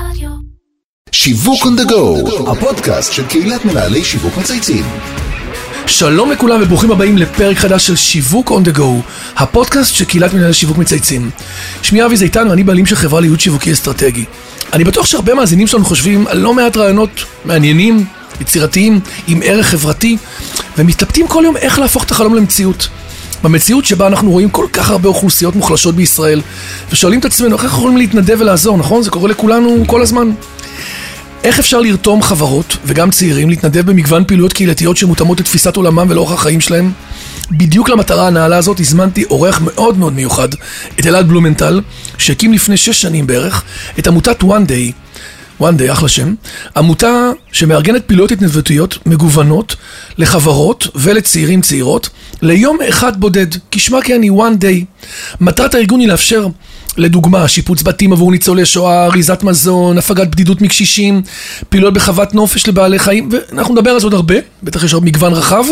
רדיו. שיווק on the go, הפודקאסט של קהילת מנהלי שיווק מצייצים. שלום לכולם וברוכים הבאים לפרק חדש של שיווק on the go, הפודקאסט של קהילת מנהלי שיווק מצייצים. שמי אבי זיתן ואני בעלים של חברה לייעוד שיווקי אסטרטגי. אני בטוח שהרבה מאזינים שלנו חושבים על לא מעט רעיונות מעניינים, יצירתיים, עם ערך חברתי, ומתלבטים כל יום איך להפוך את החלום למציאות. במציאות שבה אנחנו רואים כל כך הרבה אוכלוסיות מוחלשות בישראל, ושואלים את עצמנו איך אנחנו יכולים להתנדב ולעזור, נכון? זה קורה לכולנו כל הזמן. איך אפשר לרתום חברות, וגם צעירים, להתנדב במגוון פעילויות קהילתיות שמותאמות לתפיסת עולמם ולאורח החיים שלהם? בדיוק למטרה הנעלה הזאת הזמנתי אורח מאוד מאוד מיוחד, את אלעד בלומנטל, שהקים לפני שש שנים בערך את עמותת one day, one day, אחלה שם, עמותה שמארגנת פעילויות התנדבותיות מגוונות לחברות ולצעירים צעירות ליום אחד בודד, כשמה כן היא one day. מטרת הארגון היא לאפשר לדוגמה, שיפוץ בתים עבור ניצולי שואה, אריזת מזון, הפגת בדידות מקשישים, פעילויות בחוות נופש לבעלי חיים, ואנחנו נדבר על זה עוד הרבה, בטח יש עוד מגוון רחב.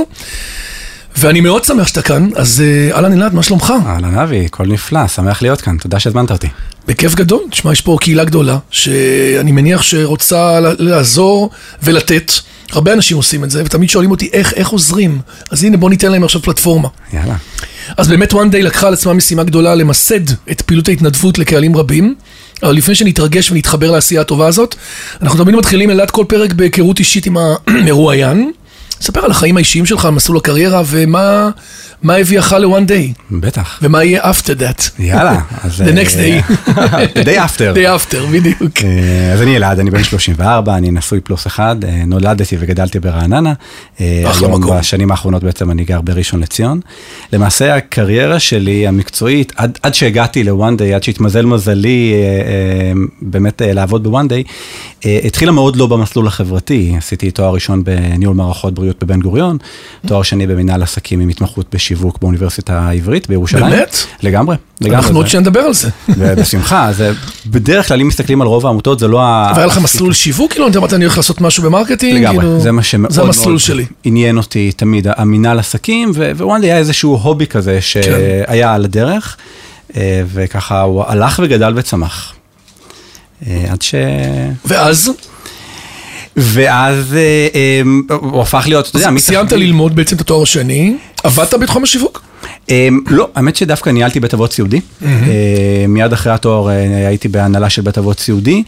ואני מאוד שמח שאתה כאן, אז אה, אהלן אלעד, מה שלומך? אהלן אבי, הכל נפלא, שמח להיות כאן, תודה שהזמנת אותי. בכיף גדול, תשמע, יש פה קהילה גדולה, שאני מניח שרוצה לעזור ולתת. הרבה אנשים עושים את זה, ותמיד שואלים אותי איך, איך עוזרים. אז הנה, בוא ניתן להם עכשיו פלטפורמה. יאללה. אז באמת one day לקחה על עצמה משימה גדולה למסד את פעילות ההתנדבות לקהלים רבים. אבל לפני שנתרגש ונתחבר לעשייה הטובה הזאת, אנחנו תמיד מתחילים אלעד כל פרק בהיכרות אישית עם המרואיין. ספר על החיים האישיים שלך, על מסלול הקריירה, ומה מה הביאך ל-one day, בטח. ומה יהיה after that. יאללה. אז, The next אה, day. The day after. day after, בדיוק. אה, אז אני אלעד, אני בן 34, אני נשוי פלוס אחד, אה, נולדתי וגדלתי ברעננה. אחלה מקום. בשנים האחרונות בעצם אני גר בראשון לציון. למעשה הקריירה שלי המקצועית, עד, עד שהגעתי ל-one day, עד שהתמזל מזלי באמת לעבוד ב-one day, התחילה מאוד לא במסלול החברתי. עשיתי תואר ראשון בניהול מערכות בריאות בבן גוריון, תואר שני במנהל עסקים עם התמחות בשיווק באוניברסיטה העברית בירושלים. באמת? לגמרי, לגמרי. אנחנו עוד שנדבר על זה. ובשמחה, זה בדרך כלל אם מסתכלים על רוב העמותות זה לא ה... והיה לך מסלול שיווק, כאילו, אתה אמרת, אני הולך לעשות משהו ב marketing, לגמרי, כאילו, זה מה שמאוד מאוד. עניין אותי תמיד, המינהל עסקים, ווואן היה איזשהו hobby כזה. שהיה על הדרך, אה, וככה הוא הלך וגדל וצמח. אה, עד ש... ואז, ואז אה, אה, הוא הפך להיות, אתה יודע, סיימת ללמוד בעצם את התואר השני, עבדת בתחום השיווק? אמ, לא, האמת שדווקא ניהלתי בית אבות סיעודי. אה, מיד אחרי התואר אה, הייתי בהנהלה של בית אבות סיעודי.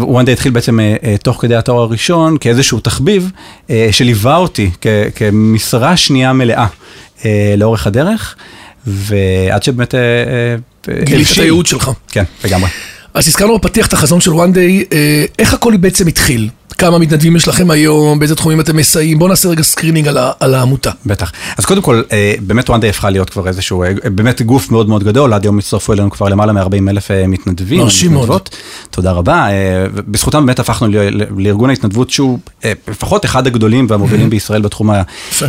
ו one day התחיל בעצם אה, אה, תוך כדי התואר הראשון כאיזשהו תחביב אה, שליווה אותי כ- כמשרה שנייה מלאה אה, לאורך הדרך, ועד שבאמת... אה, אה, גילית את. הייעוד שלך. כן, לגמרי. אז הזכרנו בפתיח את החזון של one day, אה, איך הכל בעצם התחיל? כמה מתנדבים יש לכם היום, באיזה תחומים אתם מסייעים? בואו נעשה רגע screening על, על העמותה. בטח. אז קודם כל, אה, באמת וואן דיי הפכה להיות כבר איזשהו, אה, באמת גוף מאוד מאוד גדול, עד היום הצטרפו אלינו כבר למעלה מ-40 אלף מתנדבים. מרשים מאוד. תודה רבה. בזכותם באמת הפכנו ל- לארגון ההתנדבות שהוא לפחות אחד הגדולים והמובילים בישראל בתחום.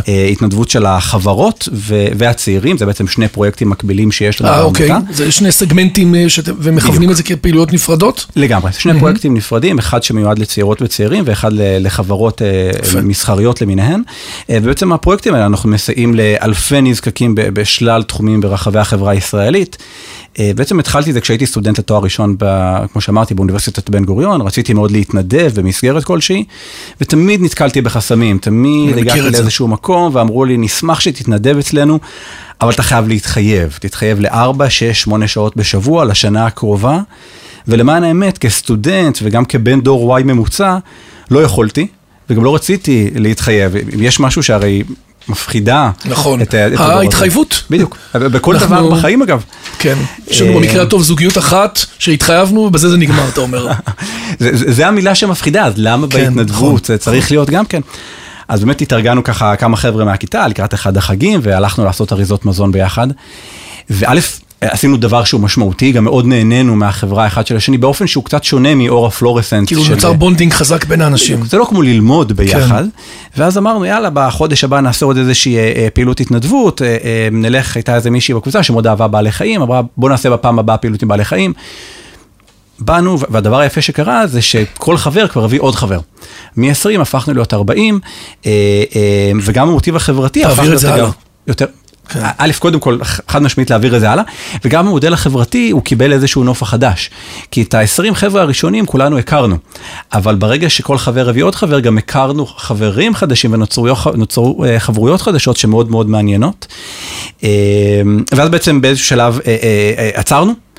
ההתנדבות של החברות והצעירים, זה בעצם שני פרויקטים מקבילים שיש לנו אה, אוקיי. זה שני סגמנטים שאתם, ומכוונים את זה כפעילויות נפרדות? לגמרי, שני פרויקטים נפרדים, אחד שמיועד לצעירות וצעירים ואחד לחברות אה, יפה. מסחריות למיניהן. אה, ובעצם הפרויקטים האלה אנחנו מסייעים לאלפי נזקקים בשלל תחומים ברחבי החברה הישראלית. אה, בעצם התחלתי את זה כשהייתי סטודנט לתואר ראשון, ב, כמו שאמרתי, באוניברסיטת בן גוריון, רציתי מאוד להתנדב במסגרת כלשהי, ותמיד נתקלתי בחסמים, תמיד הגעתי. לאיזשהו מקום ואמרו לי, נשמח שתתנדב אצלנו, אבל אתה חייב להתחייב, תתחייב לארבע, שש, שמונה שעות בשבוע לשנה הקרובה. ולמען האמת, כסטודנט וגם כבן דור Y ממוצע, לא יכולתי, וגם לא רציתי להתחייב. אם יש משהו שהרי מפחידה נכון. את, את הדור הזה. ההתחייבות. בדיוק, בכל אנחנו- דבר בחיים אגב. כן. יש לנו אה, במקרה הטוב זוגיות אחת שהתחייבנו, ובזה זה נגמר, אתה אומר. זה, זה, זה המילה שמפחידה, אז למה כן, נכון, בהתנדבות זה צריך להיות גם כן. אז באמת התארגנו ככה כמה חבר'ה מהכיתה לקראת אחד החגים, והלכנו לעשות אריזות מזון ביחד. וא', עשינו דבר שהוא משמעותי, גם מאוד נהנינו מהחברה האחד של השני, באופן שהוא קצת שונה מאור הפלורסנט. כאילו של- נוצר bonding חזק בין האנשים. זה לא כמו ללמוד ביחד, כן. ואז אמרנו יאללה בחודש הבא נעשה עוד איזושהי אה, אה, פעילות התנדבות, אה, נלך, הייתה איזה מישהי בקבוצה שמאוד אהבה בעלי חיים, אמרה בוא נעשה בפעם הבאה פעילות עם בעלי חיים. באנו, והדבר היפה שקרה זה שכל חבר כבר הביא עוד חבר. מ-20 הפכנו להיות 40, אה, אה, וגם המוטיב החברתי הפך תעביר את להיות זה הלאה. יותר, כן. א', קודם כל, חד משמעית להעביר את זה הלאה, וגם המודל החברתי, הוא קיבל איזשהו נופח חדש. כי את ה-20 חבר'ה הראשונים כולנו הכרנו, אבל ברגע שכל חבר הביא עוד חבר, גם הכרנו חברים חדשים ונוצרו אה, חברויות חדשות שמאוד מאוד מעניינות. אה, ואז בעצם באיזשהו שלב אה, עצרנו.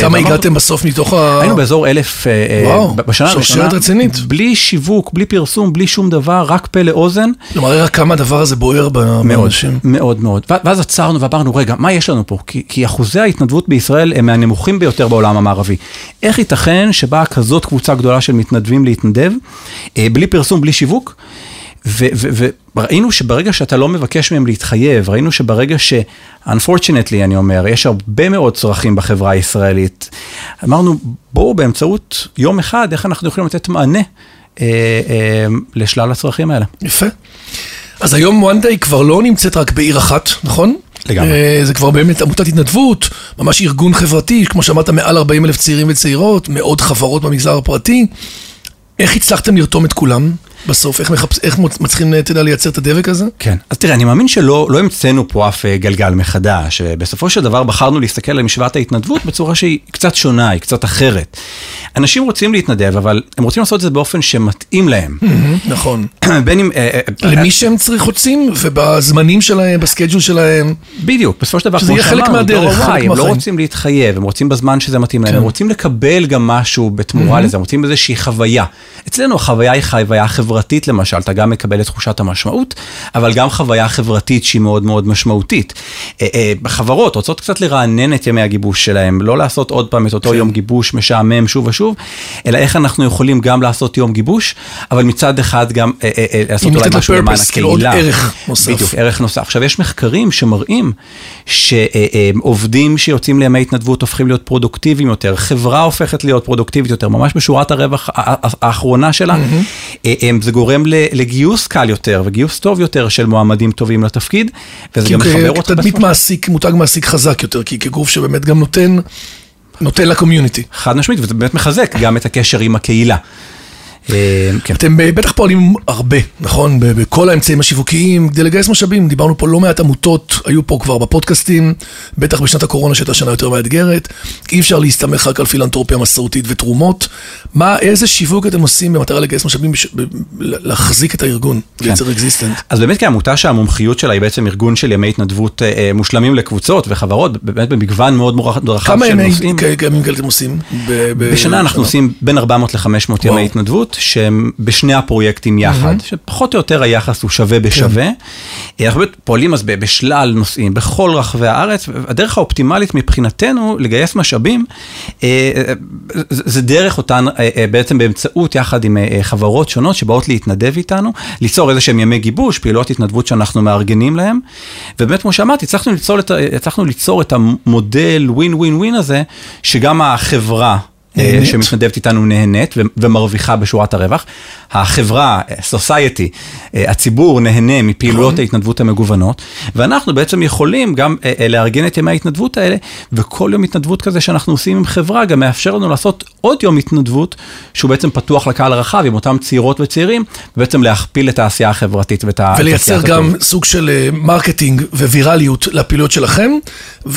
כמה הגעתם בסוף מתוך ה... היינו באזור אלף וואו, בשנה הראשונה. שרשרת רצינית. בלי שיווק, בלי פרסום, בלי שום דבר, רק פה לאוזן. כלומר, רק כמה הדבר הזה בוער באנשים. מאוד מאוד. ואז עצרנו ואמרנו, רגע, מה יש לנו פה? כי אחוזי ההתנדבות בישראל הם מהנמוכים ביותר בעולם המערבי. איך ייתכן שבאה כזאת קבוצה גדולה של מתנדבים להתנדב, בלי פרסום, בלי שיווק? וראינו שברגע שאתה לא מבקש מהם להתחייב, ראינו שברגע ש... unfortunately, אני אומר, יש הרבה מאוד צרכים בחברה הישראלית. אמרנו, בואו באמצעות יום אחד, איך אנחנו יכולים לתת מענה אה, אה, לשלל הצרכים האלה. יפה. אז היום one day כבר לא נמצאת רק בעיר אחת, נכון? לגמרי. אה, זה כבר באמת עמותת התנדבות, ממש ארגון חברתי, כמו שאמרת, מעל 40 אלף צעירים וצעירות, מאות חברות במגזר הפרטי. איך הצלחתם לרתום את כולם? בסוף, איך, מחפש, איך מצליחים, אתה יודע, לייצר את הדבק הזה? כן. אז תראה, אני מאמין שלא לא המצאנו פה אף אה, גלגל מחדש. בסופו של דבר בחרנו להסתכל על משוואת ההתנדבות בצורה שהיא קצת שונה, היא קצת אחרת. אנשים רוצים להתנדב, אבל הם רוצים לעשות את זה באופן שמתאים להם. נכון. בין אם... אה, אה, למי שהם צריך רוצים, ובזמנים שלהם, בסקייג'ול שלהם. בדיוק, בסופו של דבר, שזה יהיה חלק מהדרך, חלק מהחיים. הם לא רוצים להתחייב, הם רוצים בזמן שזה מתאים להם, כן. הם רוצים לקבל גם משהו בתמורה לזה, הם רוצים איזושהי חוויה. אצלנו החוויה היא חוויה חברתית למשל, אתה גם מקבל את תחושת המשמעות, אבל גם חוויה חברתית שהיא מאוד מאוד משמעותית. חברות רוצות קצת לרענן את ימי הגיבוש שלהם, לא לעשות עוד פעם את אותו כן. יום גיבוש משעמם שוב ושוב, אלא איך אנחנו יכולים גם לעשות יום גיבוש, אבל מצד אחד גם לעשות אולי משהו למען הקהילה. כאילו עוד ערך נוסף. בדיוק, ערך נוסף. עכשיו, יש מחקרים שמראים שעובדים שיוצאים לימי התנדבות הופכים להיות פרודוקטיביים יותר, חברה הופכת להיות פרודוקטיבית יותר, ממש בשורת הרווח האחרונה שלה, זה גורם לגיוס קל יותר וגיוס טוב יותר של מועמדים טובים לתפקיד, וזה גם מחבר בסוף. תדמית מעסיק, מותג מעסיק חזק יותר, כי כגוף שבאמת גם נותן, נותן לקומיוניטי. חד משמעית, וזה באמת מחזק גם את הקשר עם הקהילה. אה, כן. אתם בטח פועלים הרבה, נכון? בכל האמצעים השיווקיים, כדי לגייס משאבים. דיברנו פה לא מעט עמותות, היו פה כבר בפודקאסטים, בטח בשנת הקורונה שהייתה שנה יותר מאתגרת. אי אפשר להסתמך רק על פילנטרופיה מסורתית ותרומות. מה, איזה שיווק אתם עושים במטרה לגייס משאבים, להחזיק את הארגון, כן. לייצר existent? אז באמת כעמותה שהמומחיות שלה היא בעצם ארגון של ימי התנדבות אה, אה, מושלמים לקבוצות וחברות, באמת במגוון מאוד רחב של נושאים. כמה ימים כאלה אתם עושים? בשנה אנחנו עושים בין 400 ל-500 ימי התנדבות. שהם בשני הפרויקטים יחד, mm-hmm. שפחות או יותר היחס הוא שווה בשווה. כן. אנחנו פועלים אז בשלל נושאים, בכל רחבי הארץ, הדרך האופטימלית מבחינתנו לגייס משאבים, אה, זה דרך אותן, אה, אה, בעצם באמצעות יחד עם חברות שונות שבאות להתנדב איתנו, ליצור איזה שהם ימי גיבוש, פעילות התנדבות שאנחנו מארגנים להם, ובאמת כמו שאמרתי, הצלחנו ליצור את, הצלחנו ליצור את המודל ווין ווין ווין הזה, שגם החברה, נהנית. שמתנדבת איתנו נהנית ומרוויחה בשורת הרווח. החברה, סוסייטי, הציבור נהנה מפעילויות ההתנדבות המגוונות, ואנחנו בעצם יכולים גם לארגן את ימי ההתנדבות האלה, וכל יום התנדבות כזה שאנחנו עושים עם חברה גם מאפשר לנו לעשות עוד יום התנדבות, שהוא בעצם פתוח לקהל הרחב עם אותם צעירות וצעירים, ובעצם להכפיל את העשייה החברתית ואת העשייה ולייצר גם סוג של marketing ווירליות לפעילויות שלכם,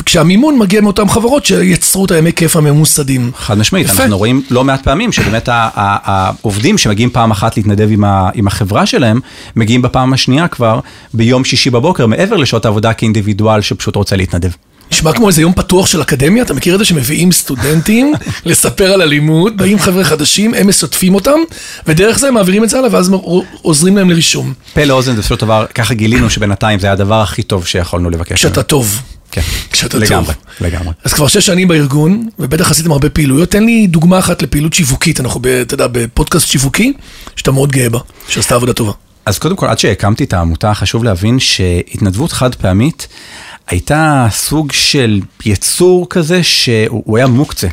כשהמימון מגיע מאותן חברות שיצרו את הימי כיף הממוסדים. חד משמעית. יפה. אנחנו רואים לא מעט פעמים שבאמת העובדים שמגיעים פעם אחת להתנדב עם, ה, עם החברה שלהם, מגיעים בפעם השנייה כבר ביום שישי בבוקר, מעבר לשעות העבודה כאינדיבידואל שפשוט רוצה להתנדב. נשמע כמו איזה יום פתוח של אקדמיה, אתה מכיר את זה שמביאים סטודנטים לספר על אלימות, באים חבר'ה חדשים, הם משתפים אותם, ודרך זה מעבירים את זה הלאה, ואז עוזרים להם לרישום. פה לאוזן זה של דבר, ככה גילינו שבינתיים זה היה הדבר הכי טוב שיכולנו לבקש. כשאתה טוב. כן, כשאתה לגמרי, טוב. לגמרי. אז כבר שש שנים בארגון, ובטח עשיתם הרבה פעילויות. תן לי דוגמה אחת לפעילות שיווקית, אנחנו, אתה יודע, בפודקאסט שיווקי, שאתה מאוד גאה בה, שעשתה עבודה טובה. אז קודם כל, עד שהקמתי את העמותה, חשוב להבין שהתנדבות חד פעמית הייתה סוג של יצור כזה שהוא היה מוקצה.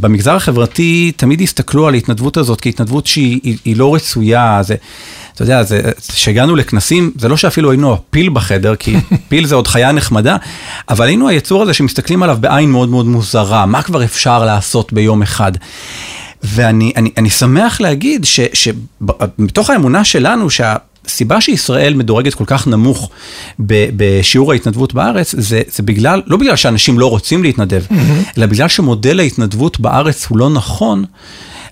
במגזר החברתי תמיד הסתכלו על ההתנדבות הזאת כהתנדבות שהיא לא רצויה, זה... אתה יודע, כשהגענו לכנסים, זה לא שאפילו היינו הפיל בחדר, כי פיל זה עוד חיה נחמדה, אבל היינו היצור הזה שמסתכלים עליו בעין מאוד מאוד מוזרה, מה כבר אפשר לעשות ביום אחד. ואני אני, אני שמח להגיד שמתוך האמונה שלנו, שה... הסיבה שישראל מדורגת כל כך נמוך ב- בשיעור ההתנדבות בארץ, זה, זה בגלל, לא בגלל שאנשים לא רוצים להתנדב, mm-hmm. אלא בגלל שמודל ההתנדבות בארץ הוא לא נכון.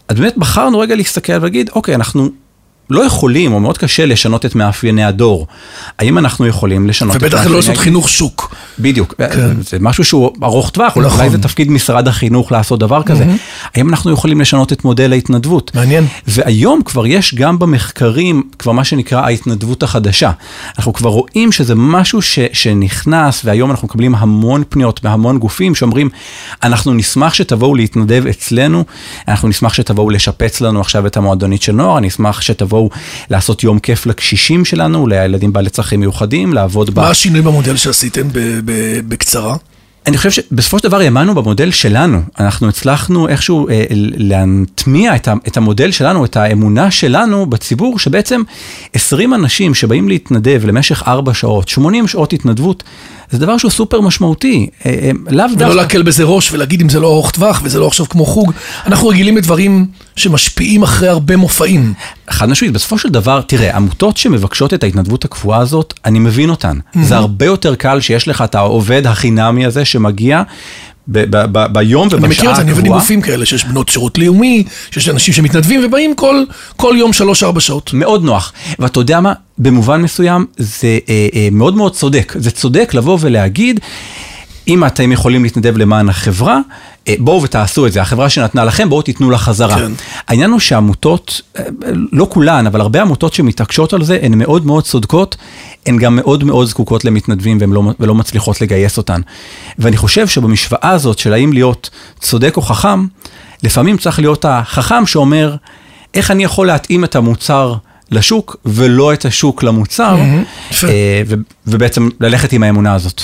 אז באמת בחרנו רגע להסתכל ולהגיד, אוקיי, אנחנו לא יכולים, או מאוד קשה לשנות את מאפייני הדור. האם אנחנו יכולים לשנות את ובטח מאפייני... לא לעשות חינוך שוק. בדיוק, כן. זה משהו שהוא ארוך טווח, נכון. אולי זה תפקיד משרד החינוך לעשות דבר כזה. האם אנחנו יכולים לשנות את מודל ההתנדבות? מעניין. והיום כבר יש גם במחקרים, כבר מה שנקרא ההתנדבות החדשה. אנחנו כבר רואים שזה משהו ש, שנכנס, והיום אנחנו מקבלים המון פניות מהמון גופים שאומרים, אנחנו נשמח שתבואו להתנדב אצלנו, אנחנו נשמח שתבואו לשפץ לנו עכשיו את המועדונית של נוער, אני אשמח שתבואו לעשות יום כיף לקשישים שלנו, לילדים בעלי צרכים מיוחדים, לעבוד ב... מה השינוי במודל שעשיתם בקצרה? אני חושב שבסופו של דבר האמנו במודל שלנו, אנחנו הצלחנו איכשהו אה, להטמיע את, ה, את המודל שלנו, את האמונה שלנו בציבור, שבעצם 20 אנשים שבאים להתנדב למשך 4 שעות, 80 שעות התנדבות, זה דבר שהוא סופר משמעותי, אה, אה, לאו דווקא... ולא להקל בזה ראש ולהגיד אם זה לא ארוך טווח וזה לא עכשיו כמו חוג. אנחנו רגילים לדברים שמשפיעים אחרי הרבה מופעים. חד משמעית, בסופו של דבר, תראה, עמותות שמבקשות את ההתנדבות הקבועה הזאת, אני מבין אותן. זה הרבה יותר קל שיש לך את העובד החינמי הזה שמגיע ב- ב- ב- ביום ובשעה אני הקבועה. מכיר את זה, אני עובד עם גופים כאלה, שיש בנות שירות לאומי, שיש אנשים שמתנדבים ובאים כל, כל יום שלוש-ארבע שעות. מאוד נוח. ואתה יודע מה? במובן מסוים זה אה, אה, מאוד מאוד צודק. זה צודק לבוא ולהגיד, אם אתם יכולים להתנדב למען החברה, אה, בואו ותעשו את זה. החברה שנתנה לכם, בואו תיתנו לה חזרה. כן. העניין הוא שעמותות, אה, לא כולן, אבל הרבה עמותות שמתעקשות על זה, הן מאוד מאוד צודקות, הן גם מאוד מאוד זקוקות למתנדבים והן לא, ולא מצליחות לגייס אותן. ואני חושב שבמשוואה הזאת של האם להיות צודק או חכם, לפעמים צריך להיות החכם שאומר, איך אני יכול להתאים את המוצר לשוק ולא את השוק למוצר. אה, ו- ובעצם ללכת עם האמונה הזאת.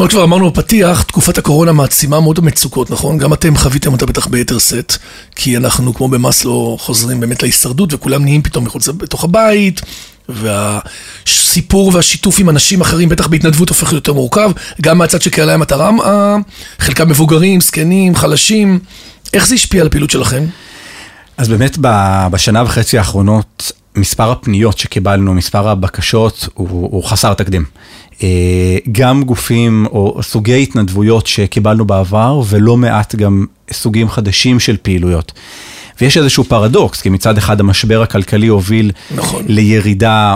כמו כבר אמרנו בפתיח, תקופת הקורונה מעצימה מאוד המצוקות, נכון? גם אתם חוויתם אותה בטח ביתר שאת, כי אנחנו כמו במאסלו חוזרים באמת להישרדות וכולם נהיים פתאום מחוץ בתוך הבית, והסיפור והשיתוף עם אנשים אחרים, בטח בהתנדבות הופך להיות יותר מורכב, גם מהצד של קהלי המטרה, אה, חלקם מבוגרים, זקנים, חלשים, איך זה השפיע על הפעילות שלכם? אז באמת בשנה וחצי האחרונות, מספר הפניות שקיבלנו, מספר הבקשות, הוא, הוא חסר תקדים. אה, גם גופים או סוגי התנדבויות שקיבלנו בעבר, ולא מעט גם סוגים חדשים של פעילויות. ויש איזשהו פרדוקס, כי מצד אחד המשבר הכלכלי הוביל נכון. לירידה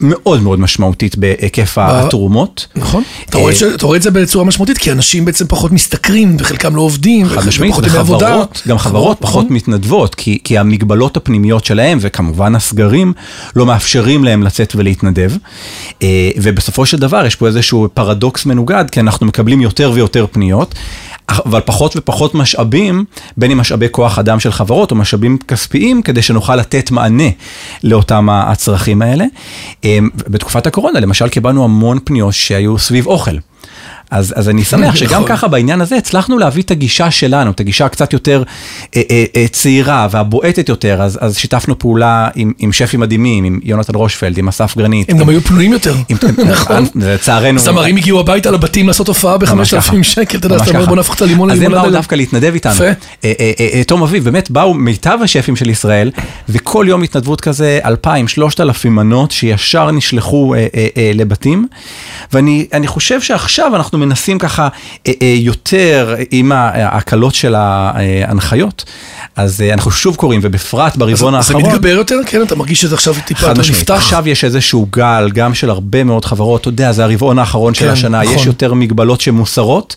מאוד מאוד משמעותית בהיקף התרומות. נכון. אתה רואה, אה, ש... אתה רואה את זה בצורה משמעותית, כי אנשים בעצם פחות משתכרים, וחלקם לא עובדים, חד משמעית, ימי עבודה. וחברות, גם חברות פחות נכון. מתנדבות, כי, כי המגבלות הפנימיות שלהם, וכמובן הסגרים, לא מאפשרים להם לצאת ולהתנדב. אה, ובסופו של דבר יש פה איזשהו פרדוקס מנוגד, כי אנחנו מקבלים יותר ויותר פניות. אבל פחות ופחות משאבים, בין אם משאבי כוח אדם של חברות או משאבים כספיים, כדי שנוכל לתת מענה לאותם הצרכים האלה. אה, בתקופת הקורונה, למשל, קיבלנו המון פניות שהיו סביב אוכל. אז, אז אני שמח שגם נכון. ככה בעניין הזה הצלחנו להביא את הגישה שלנו, את הגישה הקצת יותר אה, אה, אה, צעירה והבועטת יותר, אז, אז שיתפנו פעולה עם, עם שפים מדהימים, עם יונתן רושפלד, עם אסף גרנית. הם גם היו פנויים יותר. נכון. לצערנו. זמרים הגיעו הביתה לבתים לעשות הופעה ממש ככה. ב-5,000 שקל, אתה יודע, אז אתה אומר. בוא נהפוך את הלימון אז הם. באו דווקא להתנדב איתנו. תום אביב, באמת באו מיטב השפים של ישראל, וכל יום התנדבות כזה, 2,000, 3,000 מנות שישר נשלחו לבתים. ואני אני חושב שעכשיו אנחנו מנסים ככה אה, אה, יותר עם ההקלות של ההנחיות. אז אה, אנחנו שוב קוראים, ובפרט ברבעון אז זה האחרון. מתגבר יותר? כן, אתה מרגיש שזה עכשיו טיפה יותר נפתח? עכשיו יש איזשהו גל, גם של הרבה מאוד חברות, אתה יודע, זה הרבעון האחרון של כן, השנה, נכון. יש יותר מגבלות שמוסרות,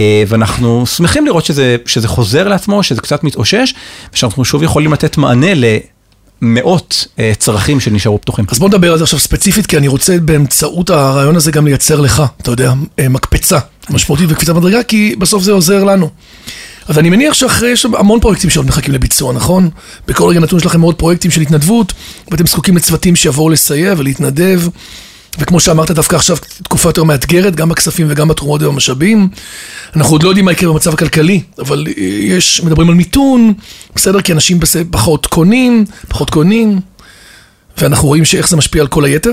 אה, ואנחנו שמחים לראות שזה, שזה חוזר לעצמו, שזה קצת מתאושש, ושאנחנו שוב יכולים לתת מענה למאות אה, צרכים שנשארו פתוחים. אז בוא נדבר על זה עכשיו ספציפית, כי אני רוצה באמצעות הרעיון הזה גם לייצר לך, אתה יודע, אה, מקפצה משמעותית וקפיצת מדרגה, כי בסוף זה עוזר לנו. אז אני מניח שאחרי, יש המון פרויקטים שעוד מחכים לביצוע, נכון? בכל רגע נתון יש לכם מאוד פרויקטים של התנדבות, ואתם זקוקים לצוותים שיבואו לסייע ולהתנדב. וכמו שאמרת, דווקא עכשיו תקופה יותר מאתגרת, גם בכספים וגם בתרומות ובמשאבים. אנחנו עוד לא יודעים מה יקרה במצב הכלכלי, אבל אה, יש, מדברים על מיתון, בסדר, כי אנשים בס- פחות קונים, פחות קונים, ואנחנו רואים שאיך זה משפיע על כל היתר.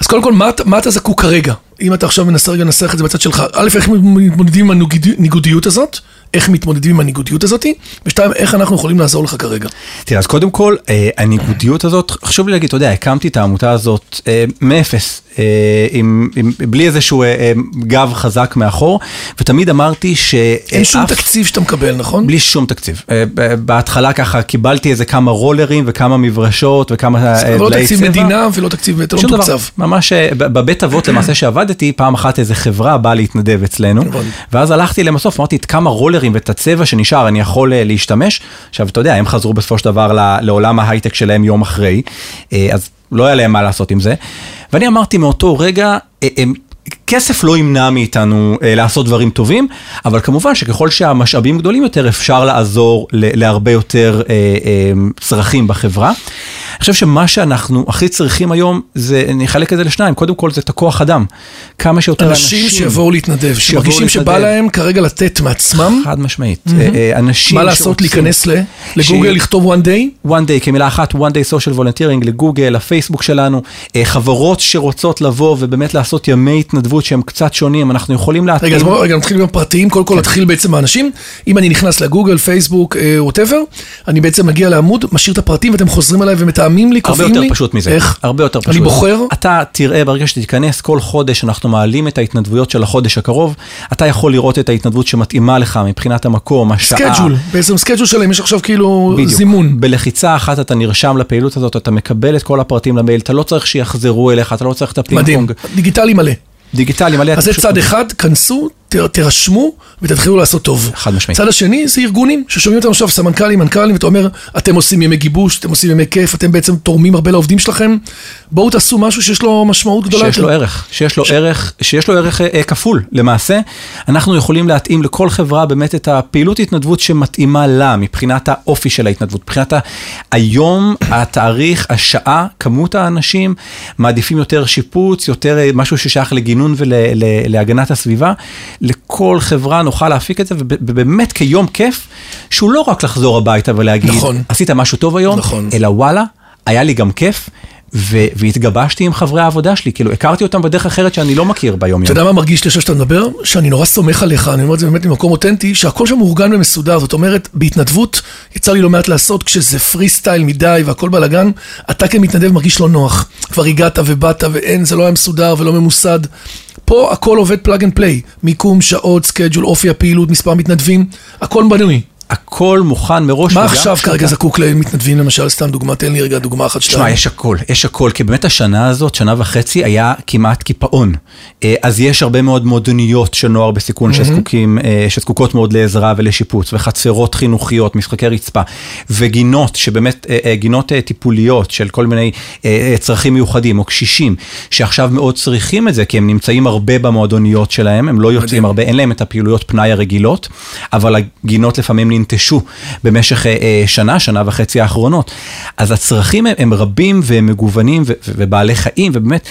אז קודם כל, מה, מה אתה זקוק כרגע? אם אתה עכשיו מנסה רגע לנסח את זה בצד שלך, א', איך מתמודדים עם הניגודיות הזאת? איך מתמודדים עם הניגודיות הזאת, ושתיים, איך אנחנו יכולים לעזור לך כרגע. תראה, אז קודם כל, אה, הניגודיות הזאת, חשוב לי להגיד, אתה יודע, הקמתי את העמותה הזאת אה, מאפס, עם, עם, בלי איזשהו אה, אה, גב חזק מאחור, ותמיד אמרתי שאף... אין שום תקציב שאתה מקבל, נכון? בלי שום תקציב. אה, בהתחלה ככה קיבלתי איזה כמה רולרים וכמה מברשות וכמה אה, אבל לא תקציב צבע. מדינה ולא תקציב, אתה לא מתוקצב. ממש אה, בבית אבות למעשה שעבדתי, פעם אחת איזה חברה באה להתנדב אצלנו, הבנתי. ואז הלכתי בסוף, אמרתי את כמה רולרים ואת הצבע שנשאר אני יכול אה, להשתמש. עכשיו אתה יודע, הם חזרו בסופו של דבר לעולם ההייטק שלהם יום אחרי, אה, אז לא היה להם מה לעשות עם זה. ואני אמרתי מאותו רגע, אה, הם- כסף לא ימנע מאיתנו אה, לעשות דברים טובים, אבל כמובן שככל שהמשאבים גדולים יותר, אפשר לעזור להרבה יותר אה, אה, צרכים בחברה. אני חושב שמה שאנחנו הכי צריכים היום, זה, אני אחלק את זה לשניים, קודם כל זה את הכוח אדם. כמה שיותר אנשים... אנשים שיבואו להתנדב, שמרגישים שבא. להם כרגע לתת מעצמם, חד משמעית. אה, אה, אנשים מה לעשות, שרוצים- להיכנס ל- לגוגל, ש- לכתוב one day, one day כמילה אחת, one day social volunteering לגוגל, לפייסבוק שלנו, אה, חברות שרוצות לבוא ובאמת לעשות ימי התנדבות שהם קצת שונים, אנחנו יכולים להתאים. רגע, אז בואו רגע נתחיל עם הפרטיים, קודם כן. כל נתחיל בעצם מהאנשים. אם אני נכנס לגוגל, פייסבוק, whatever, אני בעצם מגיע לעמוד, משאיר את הפרטים ואתם חוזרים אליי ומתאמים לי, הרבה קובעים יותר לי. פשוט מזה. איך? הרבה יותר פשוט. אני בוחר? אתה תראה ברגע שתיכנס, כל חודש אנחנו מעלים את ההתנדבויות של החודש הקרוב. אתה יכול לראות את ההתנדבות שמתאימה לך מבחינת המקום, השעה. schedule, בעצם schedule שלהם, יש עכשיו כאילו בדיוק. זימון. בלחיצה אחת אתה נרשם לפעילות הזאת, אתה מקבל את כל הפרטים למייל, אתה לא צריך שיחזרו אליך, אתה לא צריך את ה ping מדהים. דיגיטלי מלא. דיגיטלי מלא. אז זה צד אחד, כנסו, תירשמו ותתחילו לעשות טוב. חד משמעית. צד השני זה ארגונים ששומעים אותנו עכשיו, סמנכ"לים, מנכ"לים, ואתה אומר, אתם עושים ימי גיבוש, אתם עושים ימי כיף, אתם בעצם תורמים הרבה לעובדים שלכם, בואו תעשו משהו שיש לו משמעות גדולה שיש לו ערך, שיש לו ערך, שיש לו ערך אה, אה, כפול. למעשה, אנחנו יכולים להתאים לכל חברה באמת את הפעילות התנדבות שמתאימה לה, מבחינת האופי של ההתנדבות, מבחינת ה- היום, התאריך, השעה, כמות האנשים, מעדיפים יותר שיפוץ, יותר אה, משהו ששייך לגינון ולהגנת הסביבה. לכל חברה נוכל להפיק את זה, וב- ובאמת כיום כיף, שהוא לא רק לחזור הביתה ולהגיד, נכון. עשית משהו טוב היום, נכון. אלא וואלה, היה לי גם כיף. ו- והתגבשתי עם חברי העבודה שלי, כאילו הכרתי אותם בדרך אחרת שאני לא מכיר ביום אתה. יודע מה מרגיש לי עכשיו שאתה מדבר? שאני נורא סומך עליך, אני אומר את זה באמת ממקום אותנטי, שהכל שם מאורגן ומסודר, זאת אומרת, בהתנדבות, יצא לי לא מעט לעשות, כשזה פרי סטייל מדי והכל בלאגן, אתה כמתנדב מרגיש לא נוח. כבר הגעת ובאת ואין, זה לא היה מסודר ולא ממוסד. פה הכל עובד plug and play, מיקום, שעות, schedule, אופי הפעילות, מספר מתנדבים, הכל בנוי. הכל מוכן מראש. מה עכשיו כרגע זקוק למתנדבים למשל? סתם דוגמה, תן לי רגע דוגמה אחת, תשמע, שתיים. יש הכל, יש הכל, כי באמת השנה הזאת, שנה וחצי, היה כמעט קיפאון. אה, אז יש הרבה מאוד מועדוניות של נוער בסיכון שזקוקים, אה, שזקוקות מאוד לעזרה ולשיפוץ, וחצרות חינוכיות, משחקי רצפה, וגינות, שבאמת, אה, גינות טיפוליות של כל מיני צרכים מיוחדים, או קשישים, שעכשיו מאוד צריכים את זה, כי הם נמצאים הרבה במועדוניות שלהם, הם לא יוצאים. הרבה, אין להם את הפעילויות פנאי הרגילות, אבל הגינות לפעמים ננטשו במשך אה, אה, שנה, שנה וחצי האחרונות. אז הצרכים הם, הם רבים והם מגוונים ו- ובעלי חיים, ובאמת,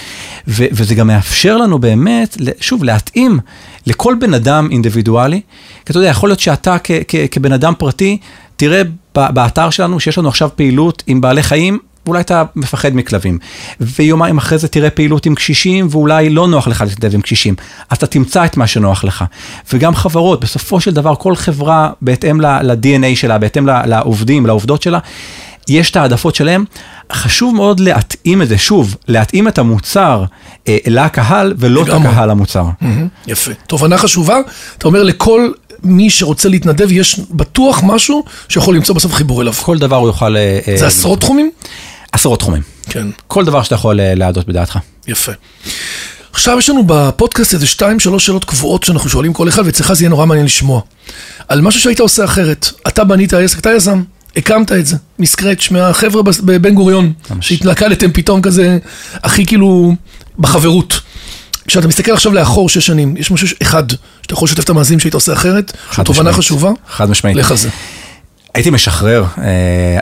ו- וזה גם מאפשר לנו באמת, שוב, להתאים לכל בן אדם אינדיבידואלי, כי אתה יודע, יכול להיות שאתה כ- כ- כבן אדם פרטי, תראה באתר שלנו שיש לנו עכשיו פעילות עם בעלי חיים. ואולי אתה מפחד מכלבים, ויומיים אחרי זה תראה פעילות עם קשישים, ואולי לא נוח לך להתנדב עם קשישים. אתה תמצא את מה שנוח לך. וגם חברות, בסופו של דבר, כל חברה, בהתאם ל-DNA שלה, בהתאם לעובדים, לעובדות שלה, יש את העדפות שלהם. חשוב מאוד להתאים את זה, שוב, להתאים את המוצר אה, לקהל, ולא את. הקהל למוצר. מהמם, יפה. תובנה חשובה, אתה אומר לכל מי שרוצה להתנדב, יש בטוח משהו שיכול למצוא בסוף חיבור אליו. כל דבר הוא יוכל... אה, אה, זה עשרות תחומים? עשרות תחומים. כן, כל דבר שאתה יכול אה, להעדות בדעתך. יפה. עכשיו יש לנו בפודקאסט איזה שתיים, שלוש שאלות קבועות שאנחנו שואלים כל אחד, ואצלך זה יהיה נורא מעניין לשמוע. על משהו שהיית עושה אחרת. אתה בנית עסק, אתה יזם, הקמת את זה, מסקרץ', מהחבר'ה בבן גוריון, שהתלכדתם פתאום כזה, הכי כאילו בחברות. כשאתה מסתכל עכשיו לאחור שש שנים, יש משהו אחד שאתה יכול לשתף את המאזינים שהיית עושה אחרת, חד שזו תובנה משמעית. חשובה, חד משמעית. לך על זה. הייתי משחרר אה,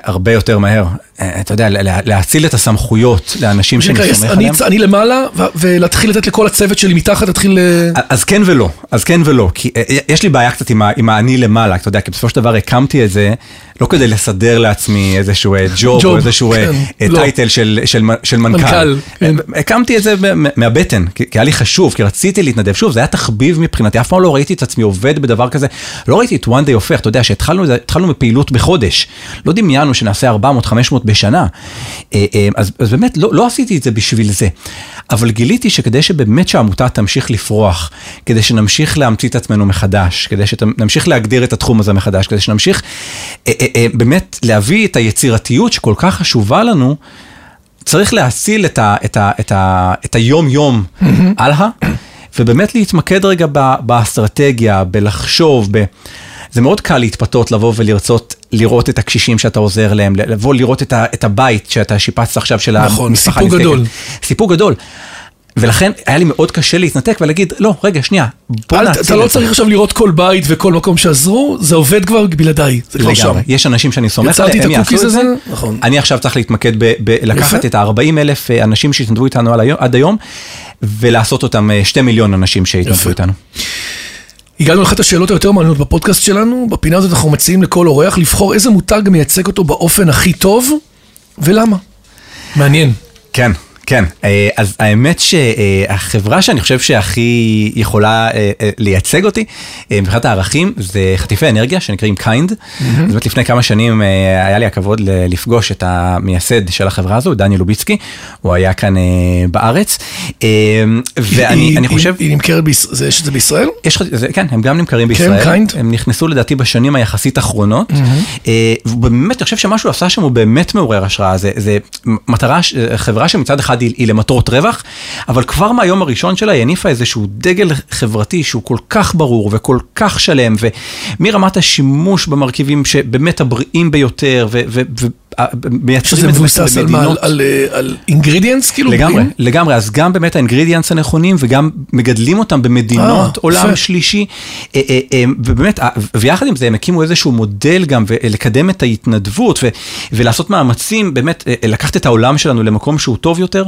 הרבה יותר מהר. אה, אתה יודע, לה- להאציל את הסמכויות לאנשים שאני סומך אני, עליהם. אני למעלה, ו- ולהתחיל לתת לכל הצוות שלי מתחת, להתחיל... אה, אז כן ולא, אז כן ולא, כי אה, יש לי בעיה קצת עם ה- עם האני למעלה, אתה יודע, כי בסופו של דבר הקמתי את זה, לא כדי לסדר לעצמי איזשהו אה, ג'וב ג'וב, או איזשהו אה, כן, אה, לא. טייטל של, של, של מנכ"ל. מנכ"ל, כן. אה, הקמתי את זה מהבטן, כי כי היה לי חשוב, כי רציתי להתנדב. שוב, זה היה תחביב מבחינתי, אף פעם לא ראיתי את עצמי עובד בדבר כזה. לא ראיתי את one day הופך, אתה יודע, שהתחלנו מפעילות בחודש. לא דמיינו שנעשה 400-500 בשנה. אה, אה, אז, אז באמת, לא, לא עשיתי את זה בשביל זה. אבל גיליתי שכדי שבאמת שהעמותה תמשיך לפרוח, כדי שנמשיך להמציא את עצמנו מחדש, כדי שנמשיך להגדיר את התחום הזה מחדש, כדי שנמשיך אה, אה, אה, באמת להביא את היצירתיות שכל כך חשובה לנו, צריך להציל את, ה, את, ה, את, ה, את היום-יום הלאה, ובאמת להתמקד רגע ב, באסטרטגיה, בלחשוב, ב... זה מאוד קל להתפתות, לבוא ולרצות לראות את הקשישים שאתה עוזר להם, לבוא לראות את, ה, את הבית שאתה שיפצת עכשיו של נכון, המשפחה סיפור הנזקקת. גדול. סיפור גדול. ולכן היה לי מאוד קשה להתנתק ולהגיד, לא, רגע, שנייה, בוא נעציל אתה לא את זה." צריך עכשיו לראות כל בית וכל מקום שעזרו, זה עובד כבר בלעדיי, זה כבר שם. לגמרי, יש אנשים שאני סומך עליהם, הם יעשו את זה. הזה, נכון. אני עכשיו צריך להתמקד בלקחת. את ה-40 אלף אנשים שהתנדבו איתנו עד היום, ולעשות אותם אה, שתי מיליון אנשים שהתנדבו. איתנו. הגענו לאחת השאלות היותר מעניינות בפודקאסט שלנו. בפינה הזאת אנחנו מציעים לכל אורח לבחור איזה מותג מייצג אותו באופן הכי טוב, ולמה. מעניין. כן, כן. אה, אז האמת שהחברה שאני חושב שהכי יכולה אה, אה, לייצג אותי, מבחינת הערכים, זה חטיפי אנרגיה שנקראים KIND. אז באמת לפני כמה שנים היה לי הכבוד לפגוש את המייסד של החברה הזו, דני לובצקי, הוא היה כאן בארץ. ואני חושב... היא נמכרת בישראל, יש את זה בישראל? יש, כן, הם גם נמכרים בישראל. KIND? הם נכנסו לדעתי בשנים היחסית אחרונות. ובאמת, אני חושב שמה שהוא עשה שם הוא באמת מעורר השראה. זה, זה מטרה, חברה שמצד אחד היא, היא למטרות רווח, אבל כבר מהיום הראשון שלה היא הניפה איזשהו דגל חברתי שהוא כל כך ברור וכל כך שלם, ומרמת השימוש במרכיבים שבאמת הבריאים ביותר, ו- ו- ו- מייצרים את זה מבוסס על מה? על- אינגרידיאנס כאילו? לגמרי, בריאים? לגמרי, אז גם באמת האינגרידיאנס הנכונים וגם מגדלים אותם במדינות אה, עולם. שלישי, אה, אה, אה, ובאמת, ויחד עם זה הם הקימו איזשהו מודל גם לקדם את ההתנדבות ולעשות מאמצים, באמת לקחת את העולם שלנו למקום שהוא טוב יותר,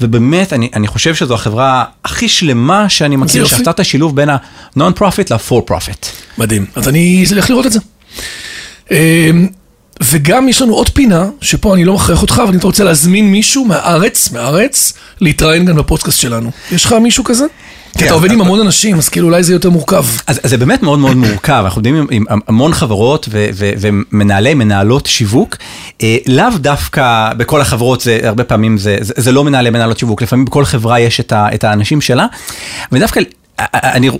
ובאמת אני, אני חושב שזו החברה הכי שלמה שאני מכיר. שעשתה את השילוב בין ה-non-profit ל-for profit. מדהים. אז אני אלך לראות את זה. וגם יש לנו עוד פינה, שפה אני לא מכריח אותך, אבל אם אתה רוצה להזמין מישהו מהארץ, מהארץ, להתראיין גם בפודקאסט שלנו. יש לך מישהו כזה? כי כן, אתה עובד עם המון אנשים, אז כאילו אולי זה יותר מורכב. אז, זה באמת מאוד מאוד מורכב, אנחנו עובדים עם, המון חברות ומנהלי, מנהלות שיווק, אה, לאו דווקא בכל החברות, זה הרבה פעמים זה, לא מנהלי, מנהלות שיווק, לפעמים בכל חברה יש את האנשים שלה, ודווקא, אה, אה, אני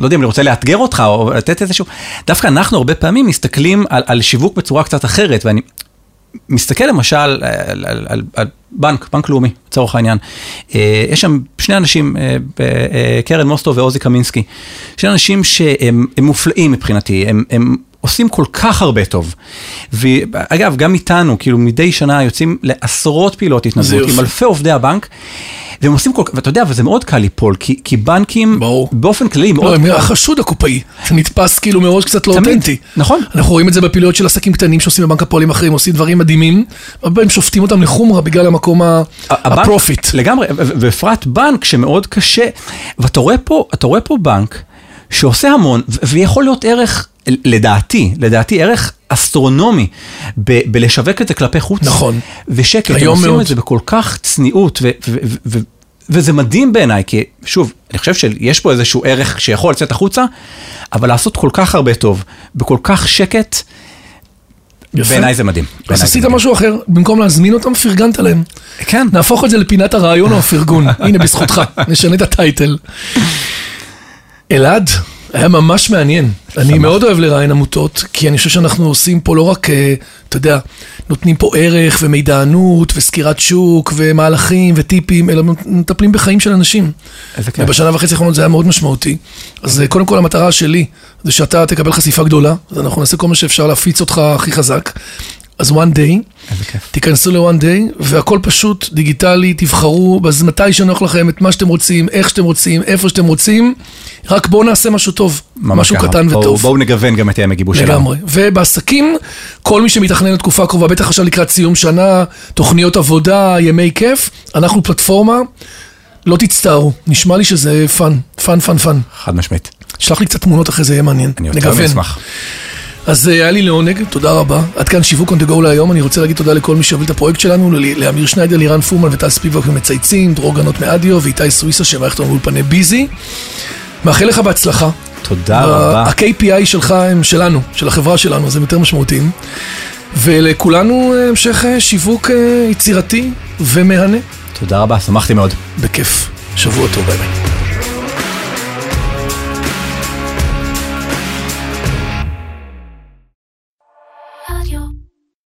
לא יודע אם אני רוצה לאתגר אותך או לתת איזשהו, דווקא אנחנו הרבה פעמים מסתכלים על, על שיווק בצורה קצת אחרת, ואני מסתכל למשל על, על, על, על, על בנק, בנק לאומי, לצורך העניין. אה, יש שם שני אנשים, אה, אה, קרן מוסטו ועוזי קמינסקי, שני אנשים שהם הם מופלאים מבחינתי, הם, הם עושים כל כך הרבה טוב. ואגב, גם איתנו, כאילו מדי שנה יוצאים לעשרות פעילות התנדבות. עם אלפי עובדי הבנק. והם עושים כל כך, ואתה יודע, וזה מאוד קל ליפול, כי, כי בנקים, ברור. באופן כללי, לא, מאוד הם קל. החשוד הקופאי, זה נתפס כאילו מראש קצת לא תמיד, אותנטי. נכון. אנחנו רואים את זה בפעילויות של עסקים קטנים שעושים בבנק הפועלים אחרים, עושים דברים מדהימים, הרבה פעמים שופטים אותם לחומרה בגלל המקום ה profit. לגמרי, ובפרט בנק שמאוד קשה, ואתה רואה פה, רואה פה בנק שעושה המון, ויכול להיות ערך, לדעתי, לדעתי ערך אסטרונומי ב- בלשווק את זה כלפי חוץ. נכון. ושקט, הם עושים מאוד. את זה בכל כך צניעות, ו- ו- ו- וזה מדהים בעיניי, כי שוב, אני חושב שיש פה איזשהו ערך שיכול לצאת החוצה, אבל לעשות כל כך הרבה טוב, בכל כך שקט. בעיניי זה מדהים. אז עשית. משהו אחר, במקום להזמין אותם, פרגנת להם. כן. נהפוך את זה לפינת הרעיון או הפרגון. הנה, בזכותך, נשנה את הטייטל. אלעד, היה ממש מעניין. אני מאוד אוהב לראיין עמותות, כי אני חושב שאנחנו עושים פה לא רק, אה, אתה יודע, נותנים פה ערך ומידענות וסקירת שוק ומהלכים וטיפים, אלא מטפלים בחיים של אנשים. איזה כיף. ובשנה וחצי האחרונות זה היה מאוד משמעותי. אז אה, קודם כל המטרה שלי זה שאתה תקבל חשיפה גדולה, אז אנחנו נעשה כל מה שאפשר להפיץ אותך הכי חזק. אז one day. תיכנסו ל-one day, והכל פשוט, דיגיטלי, תבחרו בז- מתי שנוח לכם, את מה שאתם רוצים, איך שאתם רוצים, איפה שאתם רוצים, רק בואו נעשה משהו טוב, משהו ככה. קטן בואו- וטוב. בואו נגוון גם את ימי גיבוש שלנו. לגמרי. ובעסקים, כל מי שמתכנן לתקופה הקרובה, בטח עכשיו לקראת סיום שנה, תוכניות עבודה, ימי כיף, אנחנו פלטפורמה, לא תצטערו, נשמע לי שזה fun, fun, fun, fun. חד משמעית. שלח לי קצת תמונות אחרי זה, יהיה מעניין. אני יותר נגוון. אז אה, היה לי לעונג, תודה רבה. עד כאן שיווק on the go להיום, אני רוצה להגיד תודה לכל מי שהוביל את הפרויקט שלנו, לאמיר שניידר, לירן פורמן וטל ספיבק ומצייצים, דרור גנות מאדיו ואיתי סוויסה שמערכת לנו באולפני ביזי. מאחל לך בהצלחה. תודה רבה. ה-KPI שלך הם שלנו, של החברה שלנו, אז הם יותר משמעותיים. ולכולנו אה, המשך אה, שיווק יצירתי ומהנה. תודה רבה, שמחתי מאוד. בכיף. שבוע טוב, ביי ביי.